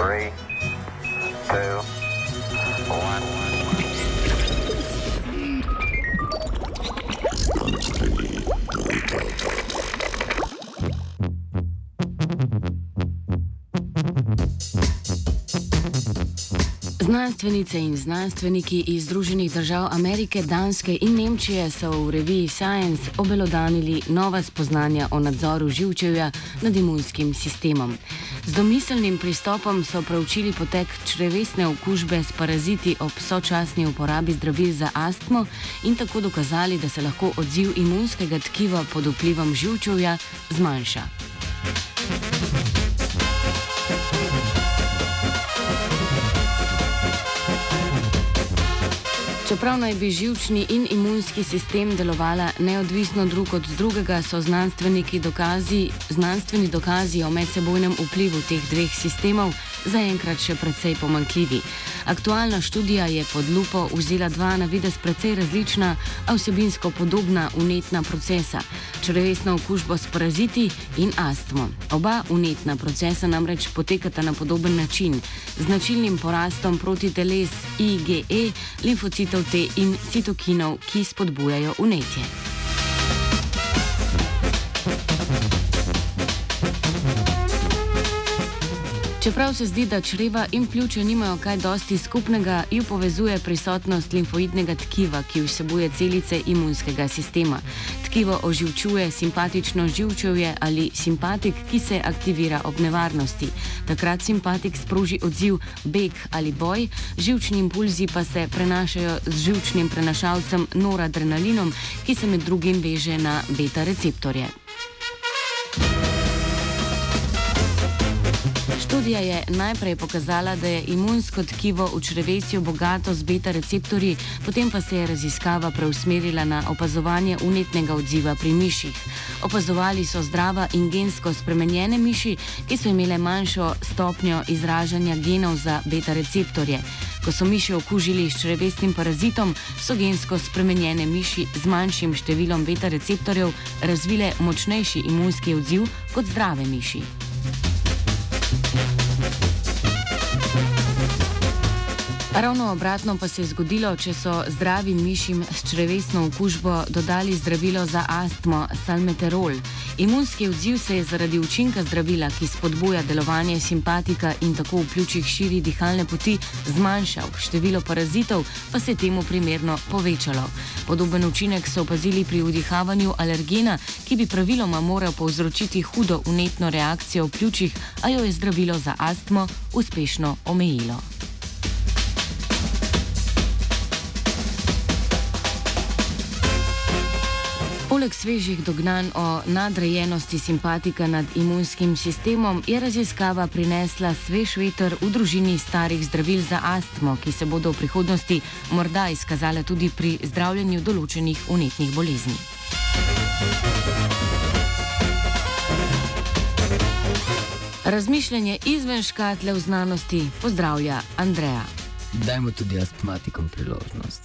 Three, two. Znanstvenice in znanstveniki iz Združenih držav Amerike, Danske in Nemčije so v reviji Science obelodanili nova spoznanja o nadzoru živčevja nad imunskim sistemom. Z domiselnim pristopom so preučili potek črevesne okužbe s paraziti ob sočasni uporabi zdravil za astmo in tako dokazali, da se lahko odziv imunskega tkiva pod vplivom živčevja zmanjša. Čeprav naj bi živčni in imunski sistem delovala neodvisno drug od drugega, so dokazi, znanstveni dokazi o medsebojnem vplivu teh dveh sistemov zaenkrat še precej pomankljivi. Aktualna študija je pod lupo vzela dva na vides precej različna, a vsebinsko podobna unetna procesa: črevesno okužbo s paraziti in astmo. Oba unetna procesa namreč potekata na podoben način, z značilnim porastom proti teles IgE, limfocitov T in citokinov, ki spodbujajo unetje. Čeprav se zdi, da čreva in pljuča nimajo kaj dosti skupnega, ju povezuje prisotnost limfoidnega tkiva, ki vsebuje celice imunskega sistema. Tkivo oživčuje simpatično živčevje ali simpatik, ki se aktivira ob nevarnosti. Takrat simpatik sproži odziv beg ali boj, živčni impulzi pa se prenašajo z živčnim prenašalcem noradrenalinom, ki se med drugim veže na beta receptorje. Študija je najprej pokazala, da je imunsko tkivo v črevesju bogato z beta receptorji, potem pa se je raziskava preusmerila na opazovanje unetnega odziva pri miših. Opazovali so zdrava in gensko spremenjene miši, ki so imele manjšo stopnjo izražanja genov za beta receptorje. Ko so miši okužili s črevesnim parazitom, so gensko spremenjene miši z manjšim številom beta receptorjev razvile močnejši imunski odziv kot zdrave miši. Ravno obratno pa se je zgodilo, če so zdravim mišim s črevesno okužbo dodali zdravilo za astmo salmeterol. Imunski odziv se je zaradi učinka zdravila, ki spodbuja delovanje simpatika in tako v pljučih širi dihalne poti, zmanjšal, število parazitov pa se je temu primerno povečalo. Podoben učinek so opazili pri vdihavanju alergena, ki bi praviloma moral povzročiti hudo unetno reakcijo v pljučih, a jo je zdravilo za astmo uspešno omejilo. Poleg svežih dognanj o nadrejenosti simpatika nad imunskim sistemom je raziskava prinesla svež veter v družini starih zdravil za astmo, ki se bodo v prihodnosti morda izkazale tudi pri zdravljenju določenih unetnih bolezni. Razmišljanje izven škatle v znanosti pozdravlja Andreja. Dajmo tudi astmatikom priložnost.